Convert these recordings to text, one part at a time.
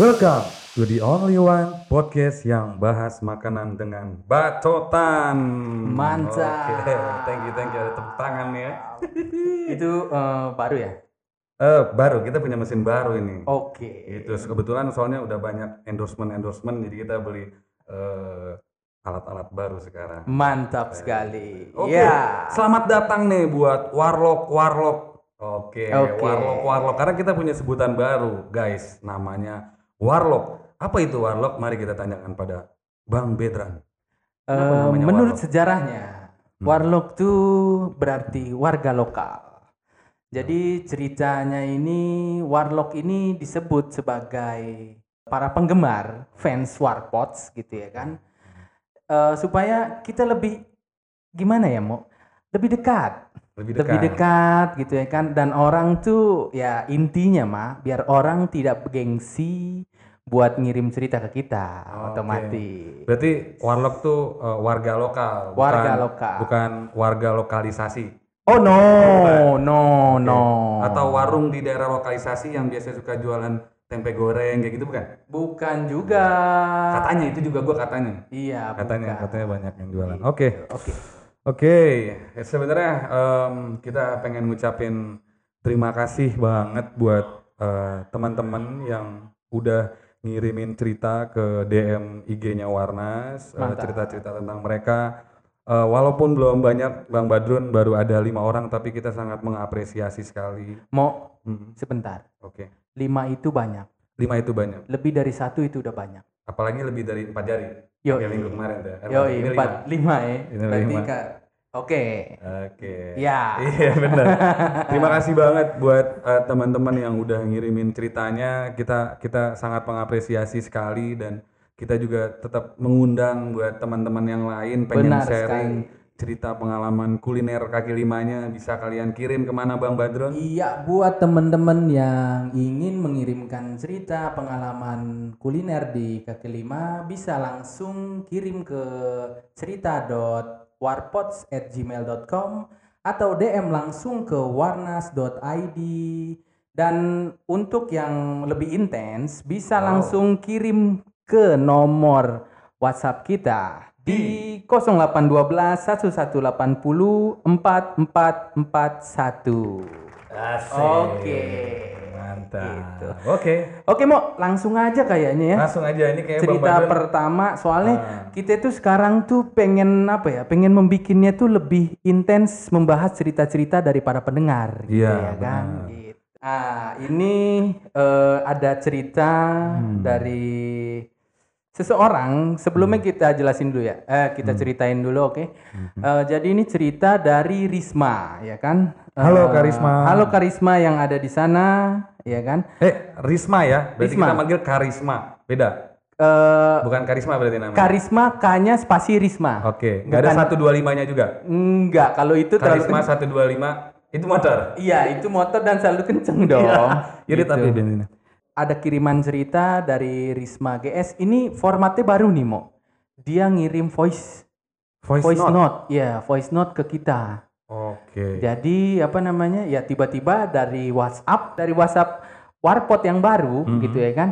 Welcome to the only one podcast yang bahas makanan dengan bacotan. Mantap. Oke, thank you, thank you. Ada tepuk tangan ya. Itu eh, baru ya? Eh, baru kita punya mesin baru ini. Oke. Itu kebetulan soalnya udah banyak endorsement endorsement, jadi kita beli eh, alat-alat baru sekarang. Mantap sekali. Oke, Ya. selamat datang nih buat Warlock Warlock. Oke, Oke. Warlock Warlock. Karena kita punya sebutan baru, guys. Namanya Warlock. Apa itu Warlock? Mari kita tanyakan pada Bang Bedran. Namanya menurut warlock? sejarahnya, Hmm. warlock itu berarti warga lokal. Jadi ceritanya ini warlock ini disebut sebagai para penggemar fans warpots gitu ya kan. Eh, supaya kita lebih gimana ya, Mo? Lebih dekat. Lebih dekat. lebih dekat gitu ya kan dan orang tuh ya intinya mah biar orang tidak gengsi buat ngirim cerita ke kita Oke. otomatis Berarti Warlock tuh eh, warga lokal, Warga bukan, lokal. bukan warga lokalisasi. oh no Bukan. no Oke. no Atau warung di daerah lokalisasi yang biasa suka jualan tempe goreng kayak gitu bukan? bukan juga Katanya itu juga gua katanya. iya Katanya bukan. katanya banyak yang jualan. Oke. oke Oke, ya sebenarnya em, kita pengen ngucapin terima kasih banget buat eh, teman-teman yang udah ngirimin cerita ke DM IG-nya Warnas, eh, cerita-cerita tentang mereka. Eh, walaupun belum banyak, Bang Badrun baru ada lima orang, tapi kita sangat mengapresiasi sekali. mau Hmm, sebentar. Oke, lima itu banyak. Lima itu banyak, lebih dari satu itu udah banyak. Apalagi lebih dari empat jari. yo minggu kemarin tuh. Eh, yo ini empat. lima. Ya Ini berarti lima. Oke Oke. ya Iya benar. Terima kasih banget buat eh, teman-teman yang udah ngirimin ceritanya. Kita kita sangat mengapresiasi sekali dan kita juga tetap mengundang buat teman-teman yang lain pengen Benar sharing sekali. cerita pengalaman kuliner kaki limanya bisa kalian kirim ke mana Bang Badron? Iya, buat teman-teman yang ingin mengirimkan cerita pengalaman kuliner di kaki lima bisa langsung kirim ke cerita.warpots@gmail.com atau DM langsung ke warnas.id dan untuk yang lebih intens bisa Wow. langsung kirim ke nomor WhatsApp kita di 0812 1180 4441. Oke. Mantap. Gitu. Oke. Oke, Mo, langsung aja kayaknya ya. Langsung aja ini kayak Bang Cerita Badron. pertama soalnya Ah. kita tuh sekarang tuh pengen apa ya? Pengen membikinnya tuh lebih intens membahas cerita-cerita dari para pendengar gitu Iya, ya kan. benar. Gitu. Ah, ini eh, ada cerita Hmm. dari seseorang. Sebelumnya kita jelasin dulu ya. Eh, Hmm. kita ceritain dulu, oke? Eh, jadi ini cerita dari Risma, ya kan? Halo, Eh, Kak Risma. Halo Karisma yang ada di sana, ya kan? Eh, Risma ya. Berarti Risma. kita manggil Karisma. Beda. Eh, Bukan Karisma berarti namanya. Karisma K-nya spasi Risma. Oke, nggak ada 125-nya juga. Enggak, kalau itu terlalu Karisma 125 itu motor. Iya, itu motor dan selalu kenceng dong. Jadi Gitu. tapi bensinnya. Ada kiriman cerita dari Risma GS. Ini formatnya baru nih, Mo. Dia ngirim voice Voice, voice note. note. ya, voice note ke kita. Oke. Jadi apa namanya? Ya tiba-tiba dari WhatsApp, dari WhatsApp Warpot yang baru Mhm. gitu ya kan.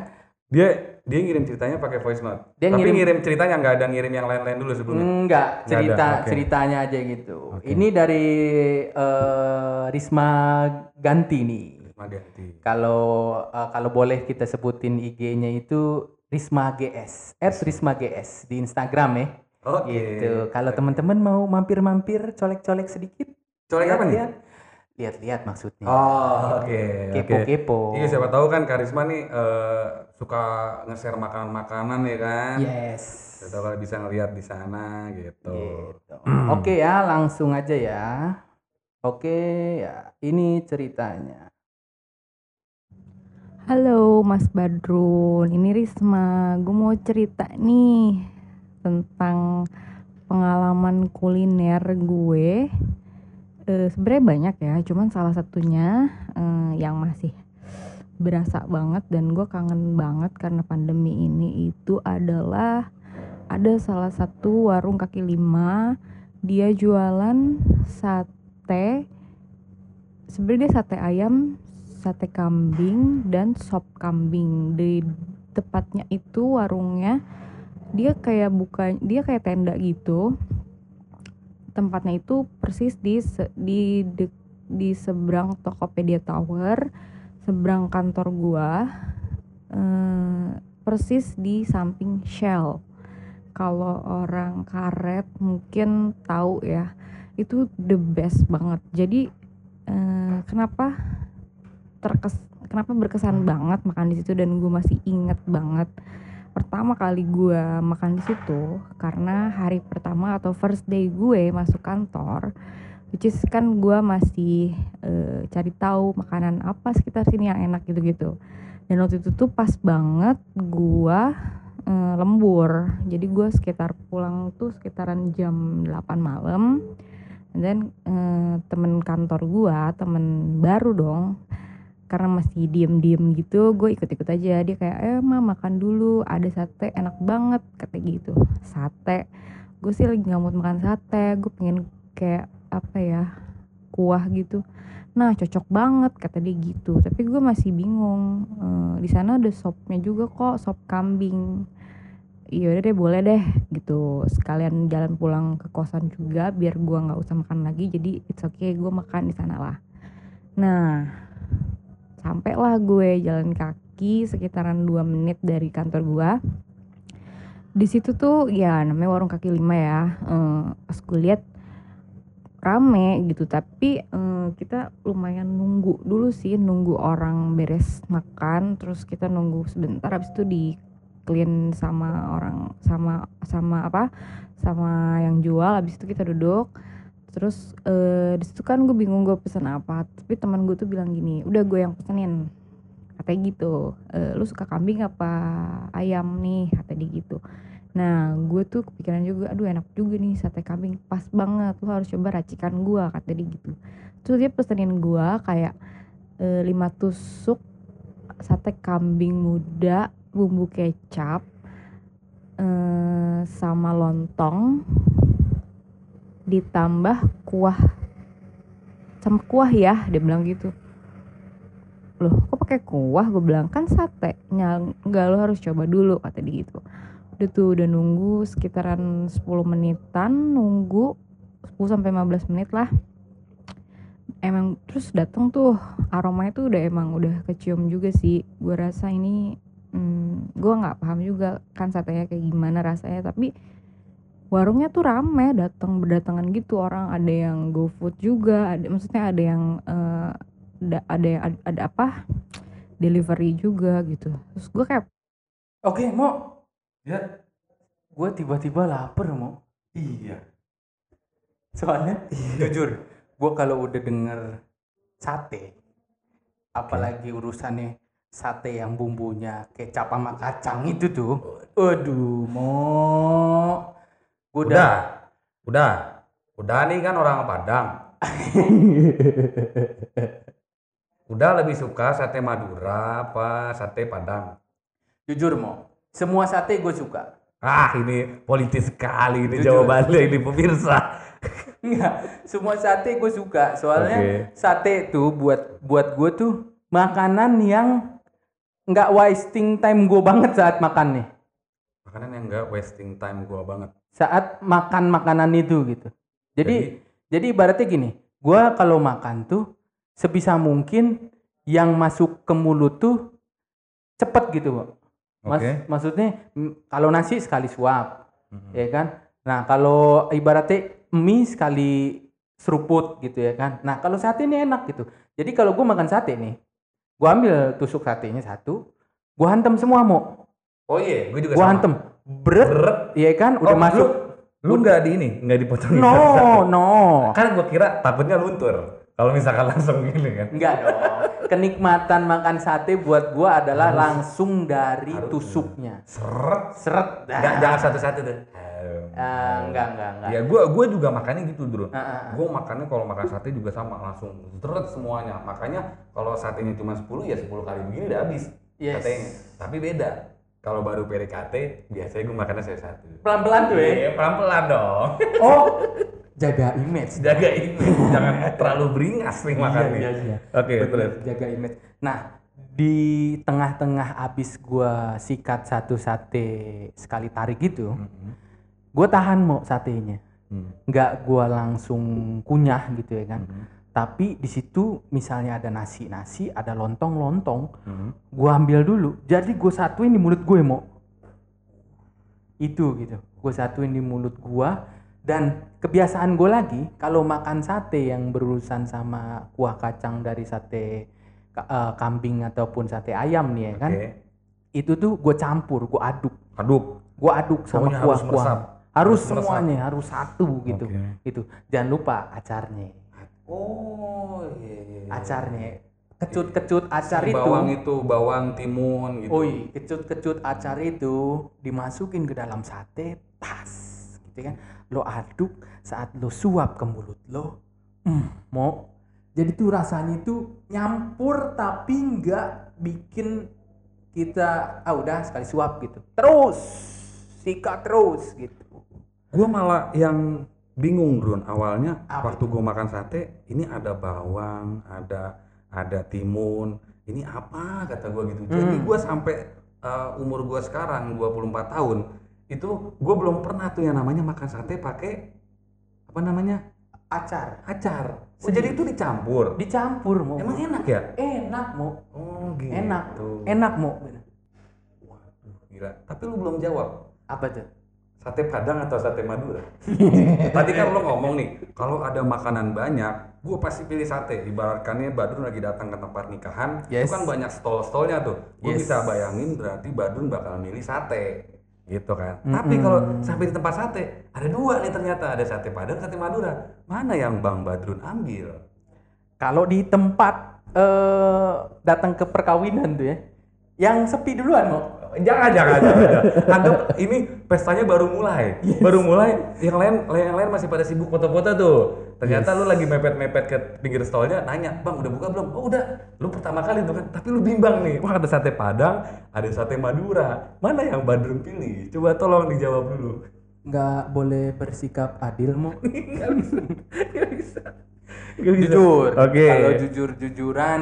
Dia dia ngirim ceritanya pakai voice note. Dia Tapi ngirim- ngirim ceritanya nggak ada ngirim yang lain-lain dulu sebelumnya. Enggak, Nggak cerita ada, oke. ceritanya aja gitu. Oke. Ini dari eh, Risma Ganti nih. Risma ganti. Kalau eh, kalau boleh kita sebutin IG-nya itu Risma GS, Risma GS di Instagram ya. Oke. Gitu. Kalau teman-teman mau mampir-mampir, colek-colek sedikit, Colek apa nih? lihat, lihat-lihat maksudnya. Oh, oke. oke. Kepo-kepo. Iya, siapa tahu kan Karisma nih eh, suka nge-share makanan-makanan ya kan. Yes. Siapa tahu kalau bisa ngeliat di sana gitu. Gitu. Oke ya, langsung aja ya. Oke ya, ini ceritanya. Halo Mas Badrun, ini Risma. Gue mau cerita nih tentang pengalaman kuliner gue. Eh, Sebenarnya banyak ya, cuman salah satunya eh, yang masih berasa banget dan gue kangen banget karena pandemi ini itu adalah ada salah satu warung kaki lima dia jualan sate sebenarnya dia sate ayam sate kambing dan sop kambing di tepatnya itu warungnya dia kayak bukan dia kayak tenda gitu. Tempatnya itu persis di di de- di seberang Tokopedia Tower seberang kantor gua eh, persis di samping Shell. Kalau orang karet mungkin tahu ya itu the best banget. Jadi eh, kenapa terkes kenapa berkesan banget makan di situ dan gue masih inget banget pertama kali gue makan di situ karena hari pertama atau first day gue masuk kantor which is kan gue masih eh, cari tahu makanan apa sekitar sini yang enak gitu-gitu. Dan waktu itu tuh pas banget gue eh, lembur. Jadi gue sekitar pulang tuh sekitaran jam 8 malam. Dan eh, temen kantor gue temen baru dong karena masih diem-diem gitu gue ikut-ikut aja. Dia kayak eh ma makan dulu. Ada sate enak banget katanya gitu. Sate? Gue sih lagi nggak mau makan sate. Gue pengen kayak apa ya kuah gitu. Nah cocok banget kata dia gitu. Tapi gue masih bingung. Eh, di sana ada sopnya juga kok sop kambing. Iya deh boleh deh gitu. Sekalian jalan pulang ke kosan juga biar gue nggak usah makan lagi. Jadi it's okay gue makan di sana lah. Nah sampailah gue jalan kaki sekitaran 2 menit dari kantor gua. Di situ tuh ya namanya warung kaki lima ya Eh, pas gue lihat rame gitu. Tapi eh, kita lumayan nunggu dulu sih nunggu orang beres makan. Terus kita nunggu sebentar habis itu di clean sama orang sama sama apa sama yang jual. Habis itu kita duduk terus eh di situ kan gue bingung gue pesan apa tapi teman gue tuh bilang gini udah gue yang pesenin. Katanya gitu "Eh, lu suka kambing apa ayam nih? Kata dia gitu. Nah gue tuh kepikiran juga aduh enak juga nih sate kambing pas banget lu harus coba racikan gue kata dia gitu. Terus dia pesenin gue kayak eh, lima tusuk sate kambing muda bumbu kecap eh, sama lontong ditambah kuah. Sama kuah ya dia bilang gitu. Loh kok pakai kuah? Gue bilang kan sate. Nya, enggak lo harus coba dulu kata dia gitu. Udah tuh udah nunggu sekitaran 10 menitan nunggu 10 sampai 15 menit lah. Emang terus datang tuh aromanya tuh udah emang udah kecium juga sih. Gue rasa ini hmm, gue nggak paham juga kan satenya kayak gimana rasanya. Tapi warungnya tuh rame datang berdatangan gitu orang. Ada yang GoFood juga ada maksudnya ada yang eh, ada ada yang ada, ada apa? Delivery juga gitu. Terus gue kayak Oke, mau Ya, gue tiba-tiba lapar mau. iya. Soalnya jujur, gue kalau udah denger sate, apalagi urusannya sate yang bumbunya kecap sama kacang itu tuh, aduh, mau Udah, udah, udah nih kan orang Padang. Udah lebih suka sate Madura apa sate Padang? jujur mau, semua sate gue suka. Ah, ini politis sekali ini Jujur. jawabannya ini pemirsa. Enggak, semua sate gue suka. Soalnya Oke. sate tuh buat buat gue tuh makanan yang nggak wasting time gue banget saat makan nih. Makanan yang enggak wasting time gua banget. Saat makan makanan itu gitu. Jadi jadi, ibaratnya gini, gue kalau makan tuh sebisa mungkin yang masuk ke mulut tuh cepet gitu. Mas, Oke. maksudnya kalau nasi sekali suap, Mhm. ya kan? Nah, kalau ibaratnya mie sekali seruput gitu ya kan. Nah, kalau sate ini enak gitu. Jadi kalau gue makan sate nih, gue ambil tusuk satenya satu, gue hantem semua mau, Oh iya, gue juga gue sama. hantem, beret, Beret. ya kan? Udah Oh, masuk. Lu, lu nggak di ini, nggak dipotong. No, no, Kan gua kira takutnya luntur. Kalau misalkan langsung gini kan. enggak dong. Kenikmatan makan sate buat gue adalah langsung dari harus. tusuknya, Seret. seret. Nggak, jangan satu-satu tuh. Ah, enggak, enggak, enggak. Ya gua gua juga makannya gitu, Bro. Ah, ah, ah. Gua makannya kalau makan sate juga sama langsung seret semuanya. Makanya kalau satenya cuma 10 ya 10 kali begini udah habis Yes. satenya. Tapi beda. Kalau baru PDKT biasanya gua makannya saya satu. Pelan-pelan tuh ya. Iya, pelan-pelan dong. Oh, jaga image. Jaga ini, jangan terlalu beringas nih makannya. Iya, iya, iya. Oke, Bener, terus. jaga image. Nah, di tengah-tengah abis gua sikat satu sate sekali tarik gitu, Mm-mm. gua tahan mau satenya. Hmm. Nggak gua langsung kunyah gitu ya kan. Mhm. Tapi di situ misalnya ada nasi-nasi, ada lontong-lontong, Mhm. gua ambil dulu. Jadi gua satuin di mulut gue mau. Itu gitu. Gue satuin di mulut gua dan kebiasaan gue lagi kalau makan sate yang berurusan sama kuah kacang dari sate eh, kambing ataupun sate ayam nih ya kan. Oke. Itu tuh gue campur, gue aduk. Aduk. Gue aduk sama Pokoknya harus kuah-kuah. meresap. Harus Harus meresap. semuanya, harus satu gitu. Oke. Itu. Jangan lupa acarnya. Oh, iya, iya, iya. Acarnya. Kecut-kecut acar Si itu. bawang itu bawang timun gitu. Oi, kecut-kecut acar itu dimasukin ke dalam sate, tas, gitu kan. Lo aduk saat lo suap ke mulut lo, hmm, mau. Jadi tuh rasanya itu nyampur tapi nggak bikin kita ah udah sekali suap gitu. Terus sikat terus gitu. Gue malah yang bingung Drun awalnya Apa waktu gue makan sate ini ada bawang ada ada timun ini apa? Kata gue gitu. Jadi Hmm. gue sampai uh, umur gue sekarang 24 tahun itu gue belum pernah tuh yang namanya makan sate pakai apa namanya? Acar. Acar. Oh, jadi itu dicampur? Dicampur mau. emang enak ya? Enak mau. oh gitu. Enak. Enak mau. Waduh, gila. Tapi lu belum jawab. Apa tuh? Sate padang atau sate madura Tadi kan lo ngomong nih, kalau ada makanan banyak, gue pasti pilih sate. Ibaratkannya Badrun lagi datang ke tempat nikahan, Yes. itu kan banyak stall-stallnya tuh. Gue Yes. bisa bayangin berarti Badrun bakal milih sate, gitu kan. Tapi kalau sampai di tempat sate, ada dua nih ternyata, ada sate padang, sate madura. Mana yang Bang Badrun ambil? Kalau di tempat eh datang ke perkawinan tuh ya, yang sepi duluan mau. Jangan, jangan, jangan. jangan. Anggap ini pestanya baru mulai. Baru mulai, yang lain yang lain masih pada sibuk foto-foto tuh. Ternyata lu lagi mepet-mepet ke pinggir stolnya, nanya, "Bang, udah buka belum?" "Oh, udah." Lu pertama kali tuh kan, tapi lu bimbang nih. Wah, ada sate Padang, ada sate Madura. Mana yang Badrun pilih? Coba tolong dijawab dulu. Nggak boleh bersikap adil mau. Enggak bisa. Nggak bisa. Jujur. Oke. Kalau jujur-jujuran,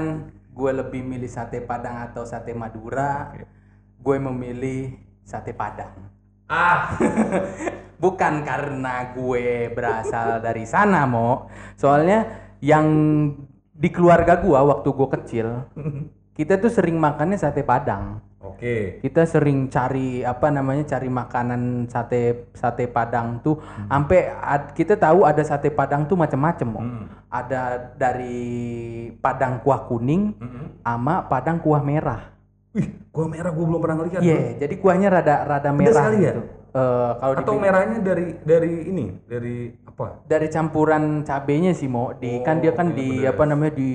gue lebih milih sate Padang atau sate Madura. Gue memilih sate Padang. Ah, Bukan karena gue berasal dari sana, Mo. Soalnya yang di keluarga gua waktu gue kecil, kita tuh sering makannya sate Padang. oke. Kita sering cari apa namanya cari makanan sate sate Padang tuh sampai ad- kita tahu ada sate Padang tuh macam-macam, Mo. Hmm. Ada dari Padang kuah kuning Mm-mm. sama Padang kuah merah. Wih, gua merah gua belum pernah ngeliat. Iya, bro. jadi kuahnya rada rada merah sekali ya? gitu. Eh, kalau Atau dibilang- merahnya dari dari ini, dari apa? dari campuran cabenya sih mau di kan dia kan Oh, di bener. apa namanya di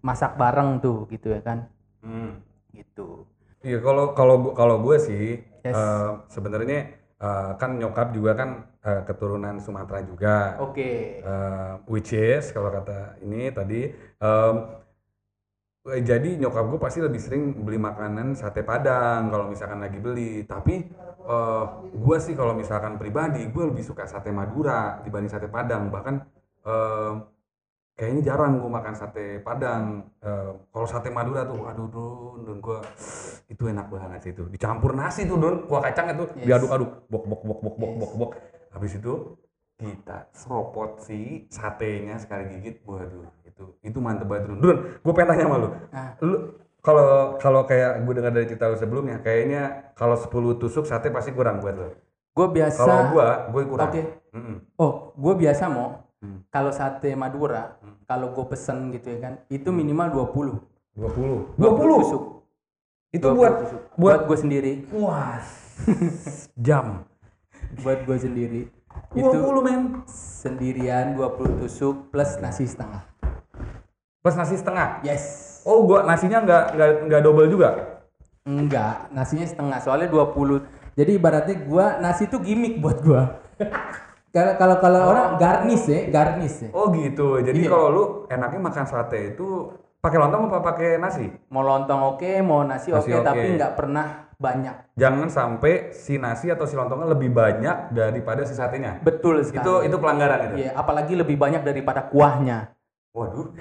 masak bareng tuh gitu ya kan Hmm. gitu Iya kalau kalau kalau gue sih Yes. eh, sebenarnya eh, kan nyokap juga kan eh, keturunan Sumatera juga, oke Eh, which is kalau kata ini tadi eh, jadi nyokap gue pasti lebih sering beli makanan sate padang kalau misalkan lagi beli. Tapi eh, gue sih kalau misalkan pribadi gue lebih suka sate Madura dibanding sate padang. Bahkan em, kayaknya jarang gue makan sate padang. Eh, kalau sate Madura tuh, aduh dun, dun gue itu enak banget sih itu. Dicampur nasi tuh dun, kuah kacang itu Yes. diaduk-aduk, bok bok bok bok bok bok bok. Habis itu kita seropot si satenya sekali gigit, waduh itu itu mantep banget dun. Dun, gue pengen tanya sama lu. Nah. Lu kalau kalau kayak gue dengar dari cerita lu sebelumnya, kayaknya kalau 10 tusuk sate pasti kurang buat lu. gue biasa Kalau gue, gue kurang. oke Mm-mm. oh gue biasa mau Hmm. kalau sate Madura kalau gue pesen gitu ya kan itu minimal 20 20. 20 tusuk Itu 20 buat tusuk. buat buat gue sendiri puas jam. buat gue sendiri itu 20 men. sendirian 20 tusuk plus nasi setengah Plus nasi setengah. yes Oh, gua nasinya nggak nggak double juga. Enggak, nasinya setengah. Soalnya 20. Jadi ibaratnya gua nasi itu gimmick buat gua. Kalau kalau kalau orang garnish ya, garnish ya. Oh gitu. Jadi Iya. kalau lu enaknya makan sate itu pakai lontong apa pakai nasi? Mau lontong oke, mau nasi, Nasi oke, oke. tapi nggak pernah banyak. Jangan sampai si nasi atau si lontongnya lebih banyak daripada si satenya. Betul sekali. Itu itu pelanggaran itu. Iya, apalagi lebih banyak daripada kuahnya. Waduh.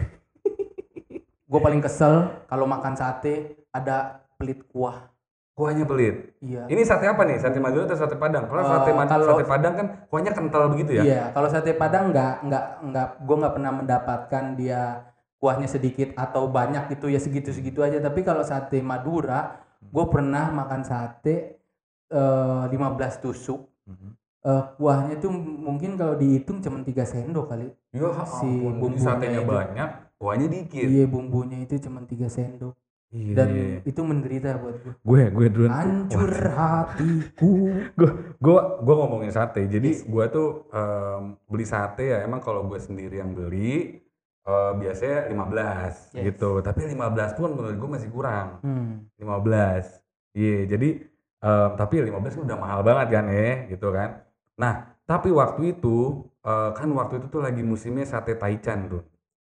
Gue paling kesel kalau makan sate ada pelit kuah Kuahnya pelit. iya Ini sate apa nih? Sate Madura atau sate Padang? Kalau Eh, sate Mad- kalau- sate Padang kan kuahnya kental begitu ya? Iya, kalau sate Padang nggak nggak nggak gue nggak pernah mendapatkan dia kuahnya sedikit atau banyak gitu ya segitu-segitu aja. Tapi kalau sate Madura, gue pernah makan sate eh 15 tusuk. Mhm. Eh, kuahnya tuh mungkin kalau dihitung cuma 3 sendok kali. Ya Si bumbunya satenya itu. banyak, kuahnya dikit. Iya bumbunya itu cuma 3 sendok Iya. dan itu menderita buat gue. gue gue dulu Hancur hatiku. gue gue ngomongin sate jadi gue tuh em, beli sate ya emang kalau gue sendiri yang beli eh, biasanya 15 Yes. gitu tapi 15 pun menurut gue masih kurang Hmm. 15 iya jadi em, tapi 15 kan udah mahal banget kan ya gitu kan nah tapi waktu itu eh, kan waktu itu tuh lagi musimnya sate taichan tuh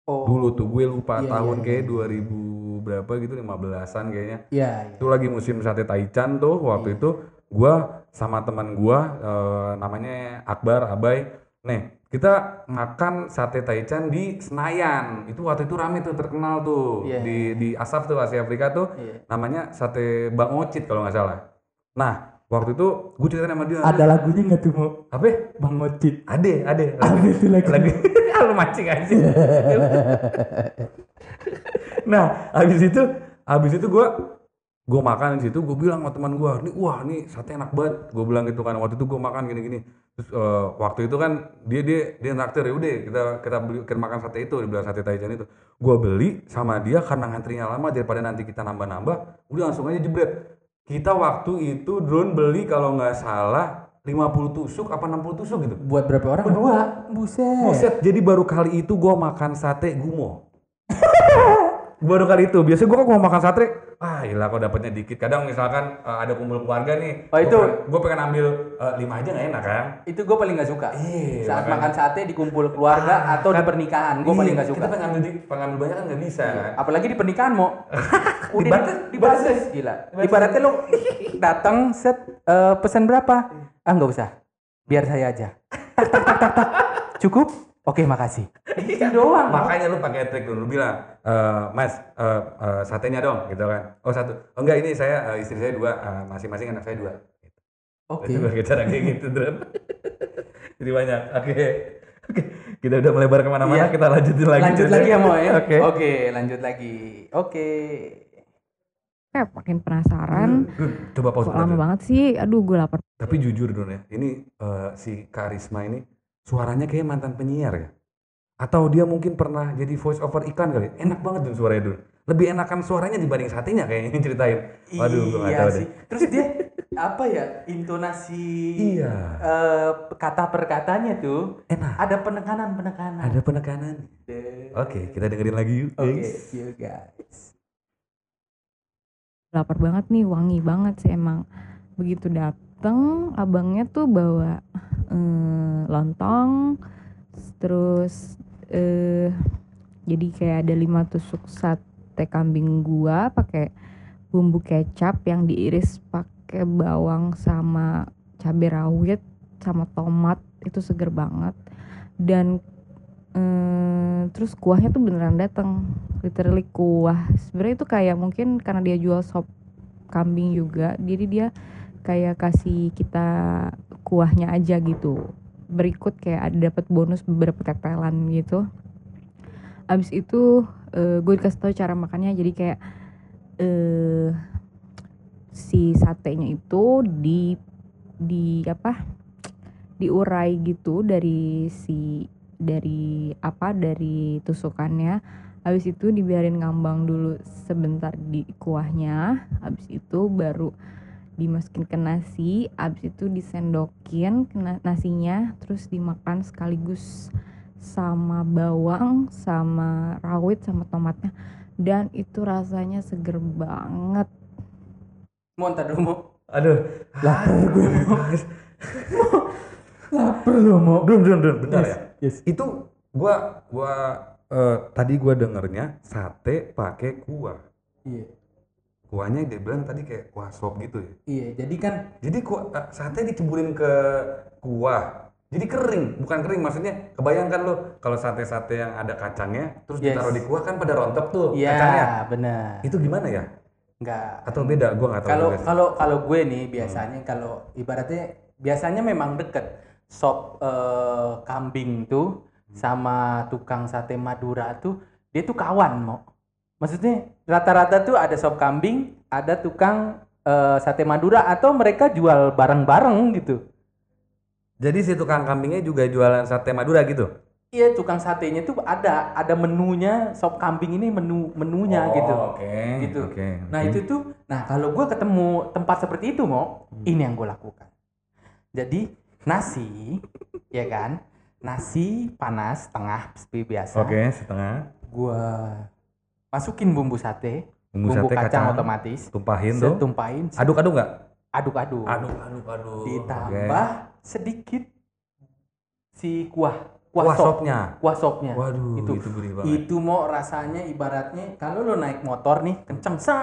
Oh. dulu tuh gue lupa Iya, tahun iya, kayak iya. 2000 berapa gitu 15-an kayaknya Iya, iya. itu lagi musim sate taichan tuh waktu Iya. itu gua sama teman gua eh, namanya Akbar Abai nih kita makan sate taichan di Senayan itu waktu itu rame tuh terkenal tuh Iya. di di Asaf tuh Asia Afrika tuh Iya. namanya sate Bang Ocit kalau nggak salah nah waktu itu gue cerita sama dia. Ada lagunya nggak tuh mau apa? Bang Ocit? ade ade. Ada itu lagi. lagi lu mancing aja nah habis itu habis itu gua gua makan di situ gue bilang sama teman gua nih wah nih sate enak banget. Gue bilang gitu kan waktu itu gua makan gini gini terus eh, waktu itu kan dia dia dia naktir ya udah kita kita beli kita makan sate itu dibilang sate taichan itu. Gua beli sama dia karena ngantrinya lama daripada nanti kita nambah nambah udah langsung aja jebret kita waktu itu drone beli kalau nggak salah 50 tusuk apa 60 tusuk gitu Buat berapa orang? Berdua. Buset. Buset, jadi baru kali itu gua makan sate gumo. baru kali itu. Biasanya gua kalau makan sate, ah ilah kok dapatnya dikit. Kadang misalkan eh, ada kumpul keluarga nih. Oh, gua itu- pengen- Gua pengen ambil eh, lima aja nggak enak kan? Itu gue paling nggak suka. Iya, Saat makanya. makan sate di kumpul keluarga Ah, atau di kan- pernikahan, gue paling Iya, nggak suka. Kita pengen ambil, di, pengen ambil banyak kan nggak bisa kan? Apalagi di pernikahan mau. Udah Dibatas, dibatas gila. Ibaratnya lu datang set eh, pesan berapa? Ah nggak usah. Biar saya aja. Tak, tak, tak, tak, tak. Cukup? Oke, makasih. Itu doang. Makanya lu pakai trik dulu, lu bilang, "Eh, Mas, eh, eh, satenya dong, gitu kan? Oh satu, oh enggak ini saya eh, istri saya dua, eh, masing-masing anak saya dua. Gitu. Oke. Itu pakai cara kayak gitu, Dron. Jadi banyak. Oke. Oke. Kita udah melebar ke mana-mana, Iya. kita lanjutin lagi. Lanjut lagi ya, Mo ya. Oke. Oke, lanjut lagi. Oke. Kayak makin penasaran Dun, Coba pause kok bentar, lama banget sih aduh gue lapar Tapi jujur Dun ya, ini eh, si Karisma ini suaranya kayak mantan penyiar ya. Atau dia mungkin pernah jadi voice over iklan kali. Enak banget Dun suaranya Dun. Lebih enakan suaranya dibanding satenya kayaknya ceritain. Waduh, gue gak iya tahu sih. deh. Terus dia apa ya intonasi Iya. eh, kata per katanya tuh Enak. ada penekanan penekanan. Ada penekanan. Oke, kita dengerin lagi yuk, Oke, guys. you guys. Lapar banget nih wangi banget sih emang. Begitu dateng abangnya tuh bawa eh, lontong terus eh jadi kayak ada lima tusuk sate kambing gua pakai bumbu kecap yang diiris pakai bawang sama cabai rawit sama tomat itu seger banget. Dan terus kuahnya tuh beneran datang literally kuah. Sebenarnya itu kayak mungkin karena dia jual sop kambing juga jadi dia kayak kasih kita kuahnya aja gitu. Berikut kayak ada dapat bonus beberapa tetelan gitu. Abis itu eh, gue dikasih tahu cara makannya jadi kayak eh si satenya itu di di apa? Diurai gitu dari si dari apa dari tusukannya habis itu dibiarin ngambang dulu sebentar di kuahnya habis itu baru dimasukin ke nasi habis itu disendokin ke na- nasinya terus dimakan sekaligus sama bawang sama rawit sama tomatnya dan itu rasanya seger banget Mau ntar dulu mau. Aduh, Lapar gue mau. Lapar lo mau. Dun, dun, dun, bentar ya. Yes. Itu gua gua eh, tadi gua dengernya sate pakai kuah. Iya. Kuahnya dia bilang tadi kayak kuah sop gitu ya. Iya, jadi kan Jadi kuah, eh, sate diceburin ke kuah. Jadi kering, bukan kering maksudnya. Kebayangkan lo kalau sate-sate yang ada kacangnya terus Yes. ditaruh di kuah kan pada rontok tuh Iya, kacangnya. benar. Itu gimana ya? Enggak. Atau beda? Gua nggak tahu. Kalau kalau kalau gue nih biasanya kalau ibaratnya biasanya memang deket sop eh, kambing tuh sama tukang sate Madura tuh dia tuh kawan mau. Maksudnya rata-rata tuh ada sop kambing, ada tukang eh, sate Madura atau mereka jual bareng-bareng gitu. Jadi si tukang kambingnya juga jualan sate Madura gitu? Iya, tukang satenya tuh ada ada menunya sop kambing ini menu menunya Oh, gitu. Oke. Gitu. Oke. Nah itu tuh, nah kalau gue ketemu tempat seperti itu mau, Hmm. ini yang gue lakukan. Jadi nasi, ya kan, nasi panas tengah seperti biasa. Oke, setengah. Gue masukin bumbu sate, Bumbu, bumbu, sate kacang, otomatis, Tumpahin tuh. tumpahin, set- Aduk-aduk nggak? aduk-aduk, Aduk, aduk, aduk. ditambah sedikit si kuah, Kuah kuah, sop, sopnya. kuah sopnya. Waduh, itu, itu gurih banget. itu mau rasanya ibaratnya kalau lo naik motor nih kenceng sat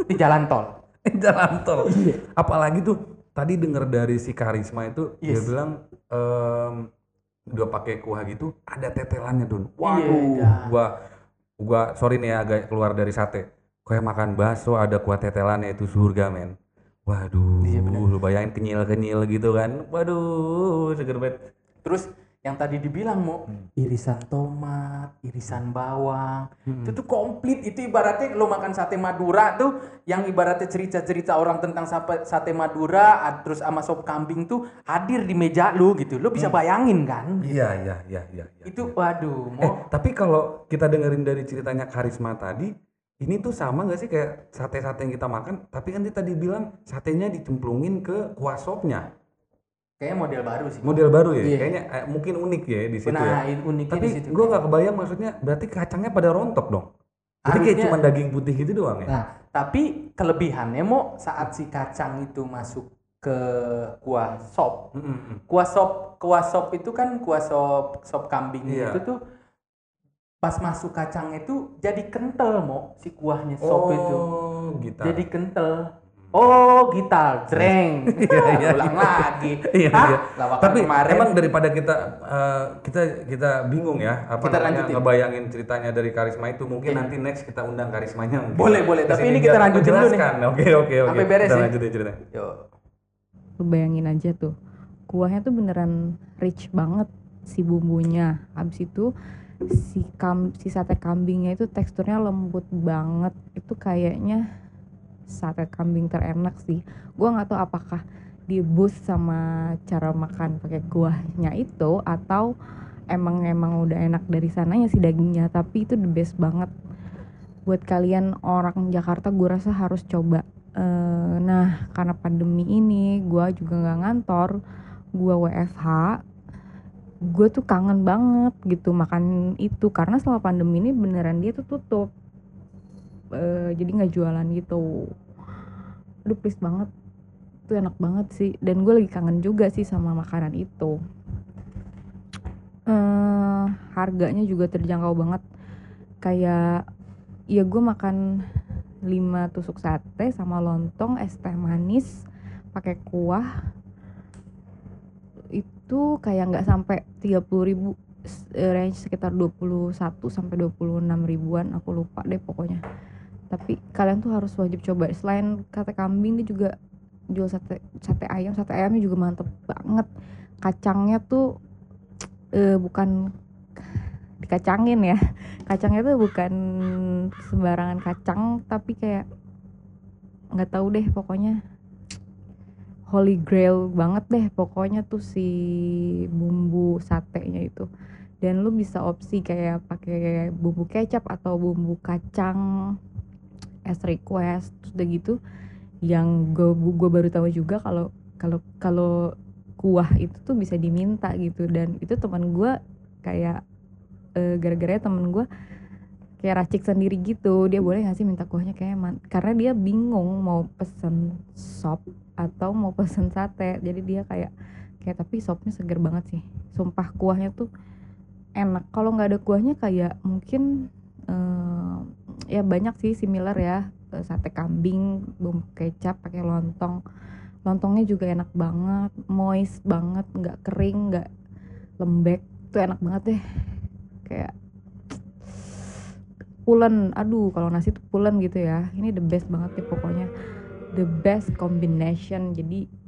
di jalan tol. Jalan tol. Iya. Apalagi tuh tadi denger dari si Karisma itu dia Yes. bilang em, udah pakai kuah gitu ada tetelannya tuh. Iya, Waduh, iya. gua gua sorry nih ya agak keluar dari sate. Kayak makan bakso ada kuah tetelannya itu surga men. Waduh, Iya, bener. lu bayangin kenyil-kenyil gitu kan. Waduh, seger banget. Terus yang tadi dibilang mau Hmm. irisan tomat, irisan bawang, itu tuh komplit. Itu ibaratnya lo makan sate Madura tuh, yang ibaratnya cerita-cerita orang tentang sate, Madura, terus sama sop kambing tuh hadir di meja lu gitu. Lo Hmm. bisa bayangin kan? Iya, iya, iya, iya. iya. Itu waduh, Eh, mau tapi kalau kita dengerin dari ceritanya Karisma tadi, ini tuh sama nggak sih kayak sate-sate yang kita makan? Tapi kan dia tadi bilang satenya dicemplungin ke kuah sopnya. Kayak model baru sih. Model baru ya? Iya. Kayaknya eh, mungkin unik ya di situ Nah, ya. uniknya Tapi di situ. gue nggak kebayang maksudnya berarti kacangnya pada rontok dong. Jadi kayak cuma daging putih gitu doang ya? Nah, tapi kelebihannya mau saat si kacang itu masuk ke kuah sop, Mm, kuah sop kuah sop itu kan kuah sop sop kambing Iya. itu tuh pas masuk kacang itu jadi kental mo si kuahnya sop itu Oh, gitu. jadi kental oh gitar jreng iya, ulang lagi Iya, Hah? iya. Lawakan Tapi kemarin emang daripada kita eh, kita kita bingung ya apa Kita namanya lanjutin. ngebayangin ceritanya dari karisma itu mungkin nanti next kita undang karismanya mungkin. Boleh, boleh. Tapi ini kita lanjutin dulu nih. Oke oke oke. Sampai beres kita ya. lanjutin ceritanya. Yo. Lu bayangin aja tuh kuahnya tuh beneran rich banget si bumbunya habis itu si kam si sate kambingnya itu teksturnya lembut banget itu kayaknya sate kambing terenak sih. Gua nggak tahu apakah di boost sama cara makan pakai kuahnya itu atau emang emang udah enak dari sananya si dagingnya tapi itu the best banget. Buat kalian orang Jakarta gue rasa harus coba. Eh, nah karena pandemi ini gue juga nggak ngantor gue WFH gue tuh kangen banget gitu makan itu. Karena setelah pandemi ini beneran dia tuh tutup Eh, jadi nggak jualan gitu. Aduh please banget. Itu enak banget sih. Dan gue lagi kangen juga sih sama makanan itu. Eh harganya juga terjangkau banget. Kayak ya gue makan 5 tusuk sate sama lontong es teh manis pakai kuah. Itu kayak nggak sampai 30.000 ribu. Range sekitar 21 sampai 26 ribuan aku lupa deh pokoknya tapi kalian tuh harus wajib coba. Selain sate kambing dia juga jual sate sate ayam. Sate ayamnya juga mantep banget. Kacangnya tuh eh, bukan dikacangin ya. Kacangnya tuh bukan sembarangan kacang tapi kayak nggak tahu deh pokoknya holy grail banget deh. Pokoknya tuh si bumbu satenya itu. Dan lu bisa opsi kayak pakai bumbu kecap atau bumbu kacang as request terus udah gitu yang gue gue baru tahu juga kalau kalau kalau kuah itu tuh bisa diminta gitu. Dan itu teman gue kayak eh, gara-gara temen gue kayak racik sendiri gitu. Dia boleh nggak sih minta kuahnya kayak man- karena dia bingung mau pesen sop atau mau pesen sate. Jadi dia kayak kayak tapi sopnya seger banget sih. Sumpah kuahnya tuh enak. Kalau nggak ada kuahnya kayak mungkin eh, ya banyak sih similar ya eh, sate kambing bumbu kecap pakai lontong. Lontongnya juga enak banget moist banget nggak kering nggak lembek. Tuh enak banget deh. Kayak pulen. Aduh kalau nasi tuh pulen gitu ya. Ini the best banget deh pokoknya. The best combination. Jadi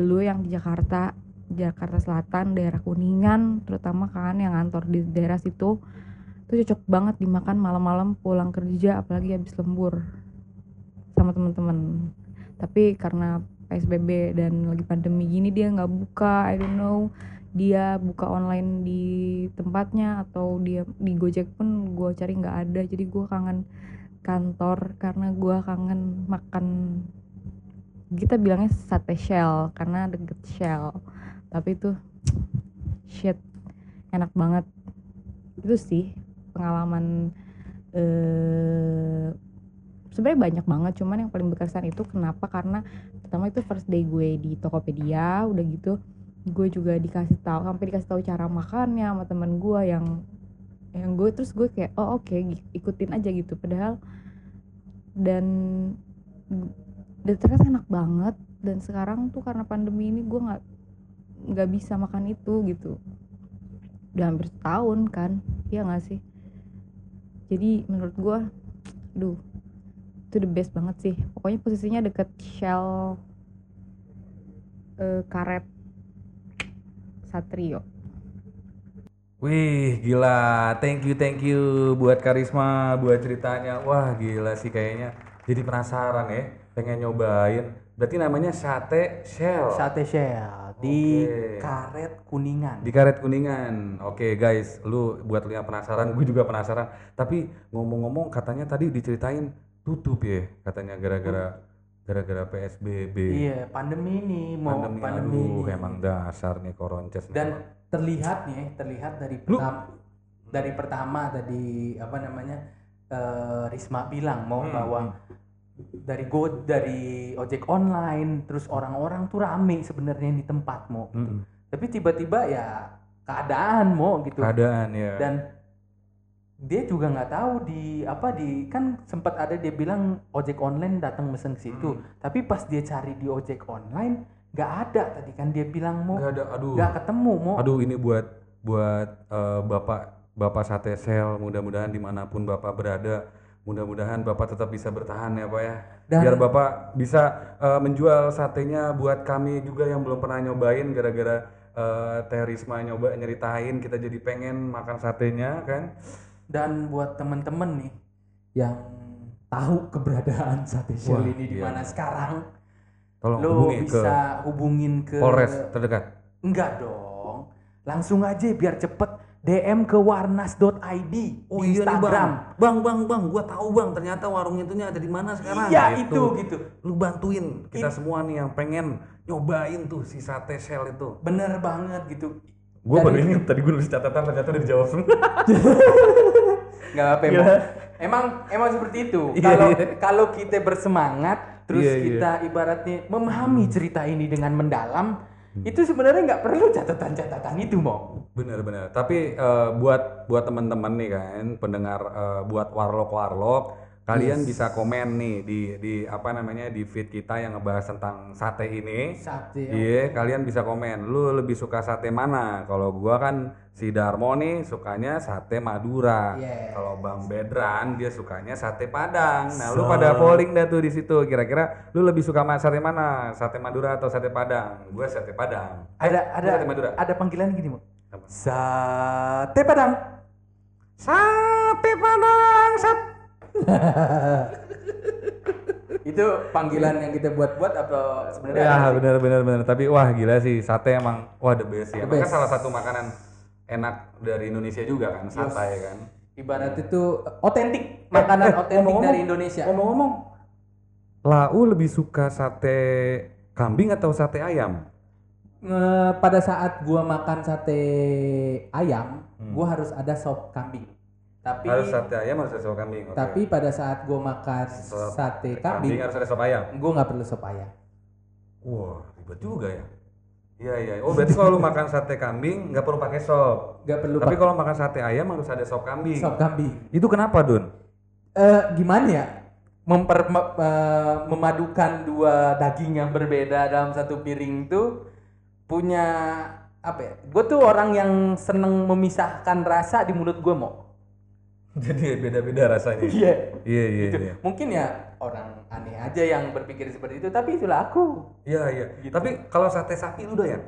lu yang di Jakarta Jakarta Selatan daerah Kuningan terutama kan yang kantor di daerah situ itu cocok banget dimakan malam-malam pulang kerja apalagi habis lembur sama teman-teman. Tapi karena PSBB dan lagi pandemi gini dia nggak buka I don't know. Dia buka online di tempatnya atau dia di Gojek pun gue cari nggak ada. Jadi gue kangen kantor karena gue kangen makan. Kita bilangnya sate shell karena deket shell. Tapi itu shit enak banget. Itu sih pengalaman eh sebenarnya banyak banget. Cuman yang paling berkesan itu kenapa? Karena pertama itu first day gue di Tokopedia udah gitu. Gue juga dikasih tahu sampai dikasih tahu cara makannya sama temen gue yang yang gue terus gue kayak oh oke ikutin aja gitu. Padahal dan dan ternyata enak banget. Dan sekarang tuh karena pandemi ini gue nggak nggak bisa makan itu gitu. Udah hampir setahun kan iya nggak sih jadi menurut gue duh itu the best banget sih pokoknya posisinya deket Shell eh, karet Satrio Wih, gila. Thank you, thank you buat Karisma, buat ceritanya. Wah, gila sih kayaknya. Jadi penasaran ya, pengen nyobain. Berarti namanya sate shell. Sate Shell di Oke. Karet Kuningan. Di Karet Kuningan. Oke, guys, lu buat lu yang penasaran, gue juga penasaran. Tapi ngomong-ngomong katanya tadi diceritain tutup ya, katanya gara-gara gara-gara PSBB. Iya, pandemi ini mau Pandemi, pandemi, aduh, ini. emang dasar nih koronces. Dan terlihat nih, terlihat dari pertama dari pertama tadi apa namanya eh, Risma bilang mau Hmm, bahwa dari go dari ojek online terus orang-orang tuh rame sebenarnya di tempat mau Mm-mm. tapi tiba-tiba ya keadaan mau gitu keadaan ya. dan dia juga nggak tahu di apa di kan sempat ada dia bilang ojek online datang mesen ke situ Hmm. tapi pas dia cari di ojek online nggak ada tadi kan dia bilang mau Nggak ada, aduh. nggak ketemu mau Aduh ini buat buat eh, bapak bapak sate sel mudah-mudahan di mana pun bapak berada mudah-mudahan bapak tetap bisa bertahan ya pak ya. Dan- biar bapak bisa eh, menjual satenya buat kami juga yang belum pernah nyobain gara-gara eh, Teh Risma nyoba nyeritain kita jadi pengen makan satenya kan? Dan buat temen-temen nih yang tahu keberadaan sate shell ini di iya. mana sekarang tolong lo hubungi ke bisa hubungin ke Polres terdekat. Enggak dong. Langsung aja biar cepet DM ke warnas.id Oh di iya Instagram bang, bang, bang, gua tahu bang. Ternyata warung itunya ada di mana sekarang? iya Gitu. itu gitu Lu bantuin kita semua nih yang pengen nyobain tuh si sate shell itu. bener banget gitu Gue Dari- baru inget tadi gue nulis catatan ternyata udah dijawab semua. nggak apa Gila. emang emang seperti itu Iya, kalau iya. kalau kita bersemangat terus Iya, iya. kita ibaratnya memahami cerita ini dengan mendalam itu sebenarnya nggak perlu catatan-catatan itu mau Bener-bener. Tapi eh, buat buat teman-teman nih kan pendengar eh, buat warlock warlock kalian bisa komen nih di di apa namanya di feed kita yang ngebahas tentang sate ini. sate Iya, kalian bisa komen. Lu lebih suka sate mana? Kalau gua kan si Darmo nih sukanya sate Madura. Yes. Kalau Bang Bedran dia sukanya sate Padang. Nah, lu pada polling dah tuh di situ. Kira-kira lu lebih suka sate mana? Sate Madura atau sate Padang? Gua sate Padang. ada ada Sate Madura. ada panggilan gini Apa? sate padang Sate Padang. Sat. itu panggilan yang kita buat-buat atau sebenarnya Ya, bener bener bener. Tapi wah gila sih sate emang wah the best ya. The kan salah satu makanan enak dari Indonesia juga kan, sate kan. ibarat itu otentik makanan eh, otentik ngomong-ngomong, dari Indonesia Ngomong-ngomong, Lau lebih suka sate kambing atau sate ayam? Pada saat gua makan sate ayam Hmm. gua harus ada sop kambing tapi Harus sate ayam harus ada sop kambing. oke. tapi pada saat gua makan Sop sate kambing kambing harus ada sop ayam. gua nggak perlu sop ayam Wah, ribet juga ya. Iya iya. Oh berarti kalau lu makan sate kambing nggak perlu pakai sop. nggak perlu Tapi kalau makan sate ayam harus ada sop kambing. sop kambing Itu kenapa Dun? Eh gimana ya memper me- eh, memadukan dua daging yang berbeda dalam satu piring tuh punya apa ya? Gue tuh orang yang seneng memisahkan rasa di mulut gue mau. Jadi beda-beda rasanya. Iya. Iya iya Gitu. iya. Mungkin ya orang aneh aja yang berpikir seperti itu, tapi itulah aku. Iya iya. Tapi kalau sate sapi lu doyan?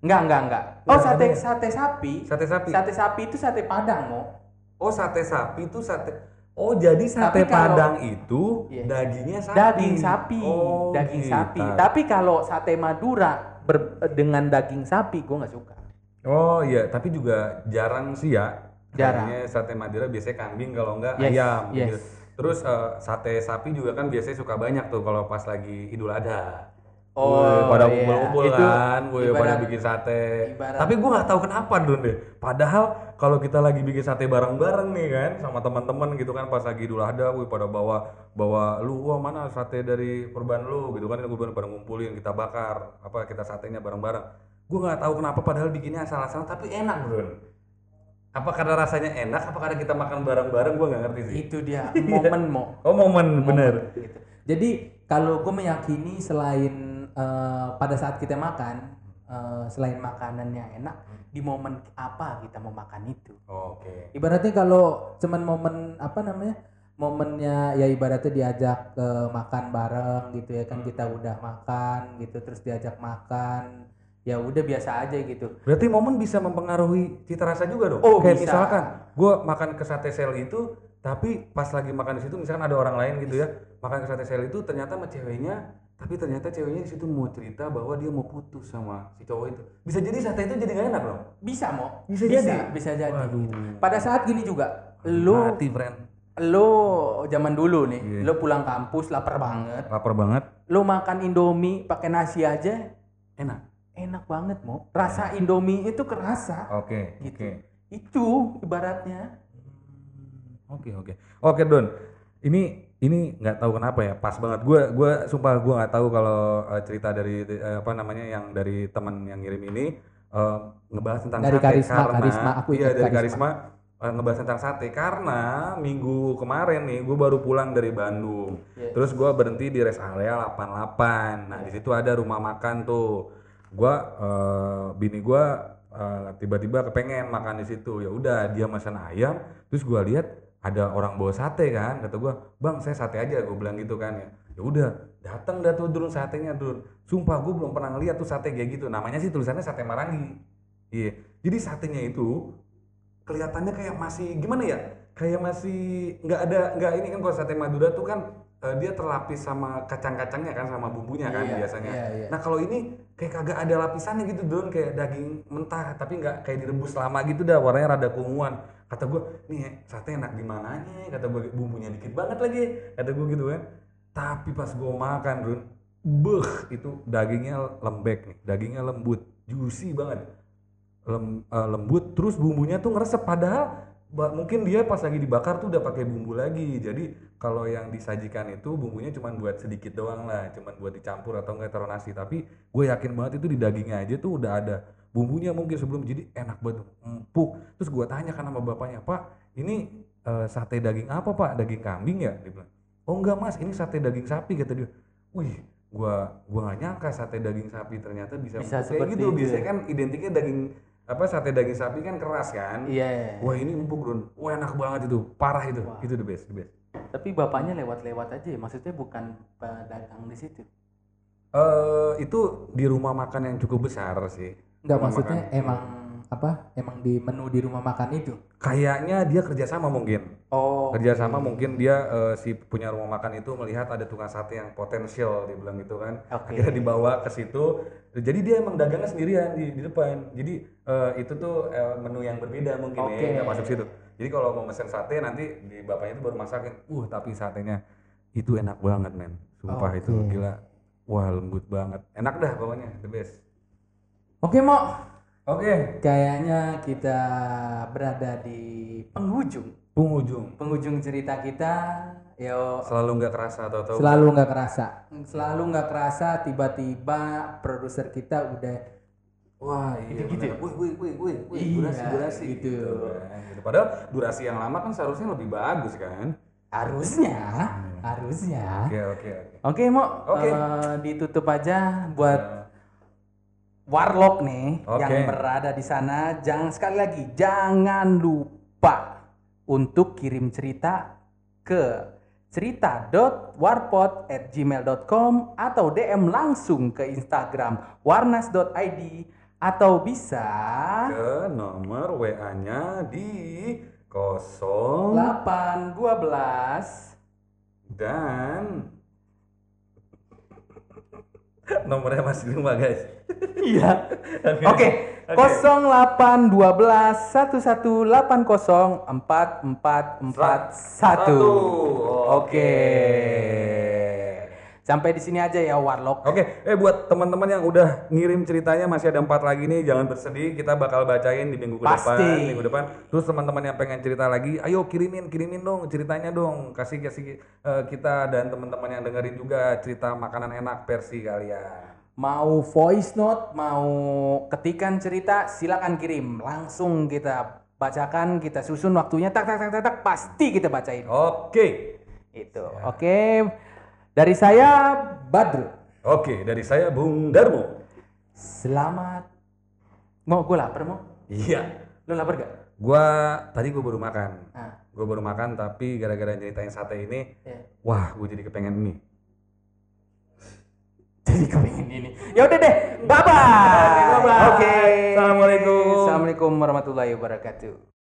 Enggak, enggak, enggak. Oh, Enggak, sate sate sapi. Sate sapi. Sate sapi itu sate Padang, mau. Oh sate sapi itu sate. Oh jadi sate Tapi kalau- padang itu Iya. dagingnya sapi. Daging sapi, Oh, daging gitu. sapi. Tapi kalau sate Madura ber- dengan daging sapi, gue nggak suka. Oh iya, tapi juga jarang sih ya. Jarang. Kayaknya sate Madura biasanya kambing kalau enggak Yes, ayam yes. gitu. Terus eh, sate sapi juga kan biasanya suka banyak tuh kalau pas lagi Idul Adha. Oh, Wih, pada iya. kumpul-kumpul Itu kan, pada ibarat- bikin sate. ibarat- Tapi gua nggak tahu kenapa Dun deh. Padahal kalau kita lagi bikin sate bareng-bareng nih kan sama teman-teman gitu kan pas lagi Idul Adha, wih pada bawa bawa lu wah mana sate dari korban lu gitu kan gue pada ngumpulin kita bakar apa kita satenya bareng-bareng. Gua nggak tahu kenapa padahal bikinnya asal-asalan tapi enak Dun. Apa karena rasanya enak? Apa karena kita makan bareng-bareng? Gua nggak ngerti sih. Itu dia momen mau. Oh momen bener. gitu. Jadi kalau gue meyakini selain eh, pada saat kita makan, eh, selain makanannya enak, di momen apa kita mau makan itu. Oke. Ibaratnya kalau cuman momen apa namanya? momennya ya ibaratnya diajak ke makan bareng gitu ya kan kita udah makan gitu terus diajak makan ya udah biasa aja gitu Berarti momen bisa mempengaruhi cita rasa juga dong. Oh, Kayak bisa. misalkan gue makan ke sate sel itu, tapi pas lagi makan di situ misalkan ada orang lain gitu ya, makan ke sate sel itu ternyata sama ceweknya, tapi ternyata ceweknya di situ mau cerita bahwa dia mau putus sama si cowok itu. Bisa jadi sate itu jadi gak enak dong. bisa mau Bisa jadi? bisa jadi Waduh. pada saat gini juga lu Mati friend. lo zaman dulu nih, Iya. lo pulang kampus lapar banget, Lapar banget. lo makan Indomie pakai nasi aja Enak. Enak banget mau. Rasa Indomie itu kerasa, Oke. gitu. Oke. Itu ibaratnya. Oke oke oke Don. Ini ini nggak tahu kenapa ya pas banget. Gue gue sumpah gue nggak tahu kalau eh, cerita dari eh, apa namanya yang dari teman yang ngirim ini eh, ngebahas tentang Dari sate Karisma, karena Karisma, aku iya dari Karisma. Karisma ngebahas tentang sate karena minggu kemarin nih gue baru pulang dari Bandung. Yes. Terus gue berhenti di rest area 88. Nah di situ ada rumah makan tuh. Gue eh, bini gue eh, tiba-tiba kepengen makan di situ. Ya udah dia pesan ayam. Terus gue lihat ada orang bawa sate kan. Kata gue, bang saya sate aja. Gue bilang gitu kan ya. Ya udah datang dah tuh dulu satenya dulu. Sumpah gue belum pernah ngeliat tuh sate kayak gitu. Namanya sih tulisannya sate Marangi. Iya. Jadi satenya itu kelihatannya kayak masih gimana ya kayak masih nggak ada nggak ini kan kalau sate Madura tuh kan eh, dia terlapis sama kacang-kacangnya kan sama bumbunya kan Iya, biasanya. iya, iya. nah kalau ini kayak kagak ada lapisannya gitu don. Kayak daging mentah tapi nggak kayak direbus lama gitu dah warnanya rada keunguan kata gue nih sate enak di mananya. Kata gue bumbunya dikit banget lagi. Kata gue gitu kan. Tapi pas gue makan Run beh itu dagingnya lembek nih dagingnya lembut juicy banget. Lem- eh, lembut terus bumbunya tuh ngeresep. Padahal mungkin dia pas lagi dibakar tuh udah pakai bumbu lagi. Jadi kalau yang disajikan itu bumbunya cuma buat sedikit doang lah. Cuma buat dicampur atau enggak taruh nasi. Tapi gue yakin banget itu di dagingnya aja tuh udah ada bumbunya mungkin sebelum. Jadi enak banget empuk. Terus gue tanya kan sama bapaknya pak ini eh, sate daging apa pak? Daging kambing ya? Dia bilang oh enggak mas. Ini sate daging sapi kata dia. Wih gua gua gak nyangka sate daging sapi ternyata bisa, Bisa kayak seperti gitu. itu biasanya ya. kan identiknya daging apa sate daging sapi kan keras kan Iya. wah ini empuk Run wah enak banget itu parah itu itu the best the best Tapi bapaknya lewat-lewat aja, ya? maksudnya bukan pedagang di situ. eh itu di rumah makan yang cukup besar sih Enggak maksudnya makan. emang apa? Emang di menu di rumah makan itu. kayaknya dia kerjasama mungkin Oh. kerjasama mungkin dia eh, si punya rumah makan itu melihat ada tukang sate yang potensial dia bilang gitu kan Oke. akhirnya dibawa ke situ jadi dia emang dagangnya sendirian di, di depan jadi eh, itu tuh eh, menu yang berbeda mungkin Oke. ya nggak masuk situ jadi kalau mau pesen sate nanti di bapaknya itu baru masakin uh tapi satenya itu enak banget men sumpah itu Oke. gila wah lembut banget enak dah pokoknya the best Oke, Mo. Oke Kayaknya kita berada di penghujung. penghujung Penghujung cerita kita. Yo, selalu nggak kerasa atau tahu selalu nggak kerasa. Selalu nggak kerasa tiba-tiba produser kita udah Wah, iya Gitu-gitu bener. Wih, wih, wih, wih, wih, Iya, durasi, durasi. gitu. kan. Gitu. Padahal durasi yang lama kan seharusnya lebih bagus kan. harusnya Hmm, Harusnya. Oke oke oke. Oke, Mo. Oke. Eh, ditutup aja buat Warlock nih Oke. yang berada di sana. Jangan sekali lagi, jangan lupa untuk kirim cerita ke cerita.warpot@gmail.com atau DM langsung ke Instagram warnas.id atau bisa Ke nomor WA-nya di 0 812 dan nomornya masih lima guys. Iya. Oke, 0812 1180 4441. Oke. Sampai di sini aja ya Warlock. Oke, eh buat teman-teman yang udah ngirim ceritanya masih ada empat lagi nih, jangan bersedih, kita bakal bacain di minggu Pasti. depan, minggu depan. Terus teman-teman yang pengen cerita lagi, ayo kirimin, kirimin dong ceritanya dong, kasih kasih eh, kita dan teman-teman yang dengerin juga cerita makanan enak versi kalian. Mau voice note, mau ketikan cerita, silakan kirim. Langsung kita bacakan, kita susun waktunya tak tak tak tak, tak pasti kita bacain. Oke, Itu. Oke. Dari saya Badru. oke dari saya Bung Darmo. Selamat. Mau gue lapar mau? Iya, Lo lapar gak? gua tadi gua baru makan, Ah, gua baru makan tapi gara-gara ceritain sate ini, ya. wah gue jadi kepengen mie. Jadi kepengen ini. Ya udah deh. Bye bye. Oke. Assalamualaikum. Assalamualaikum warahmatullahi wabarakatuh.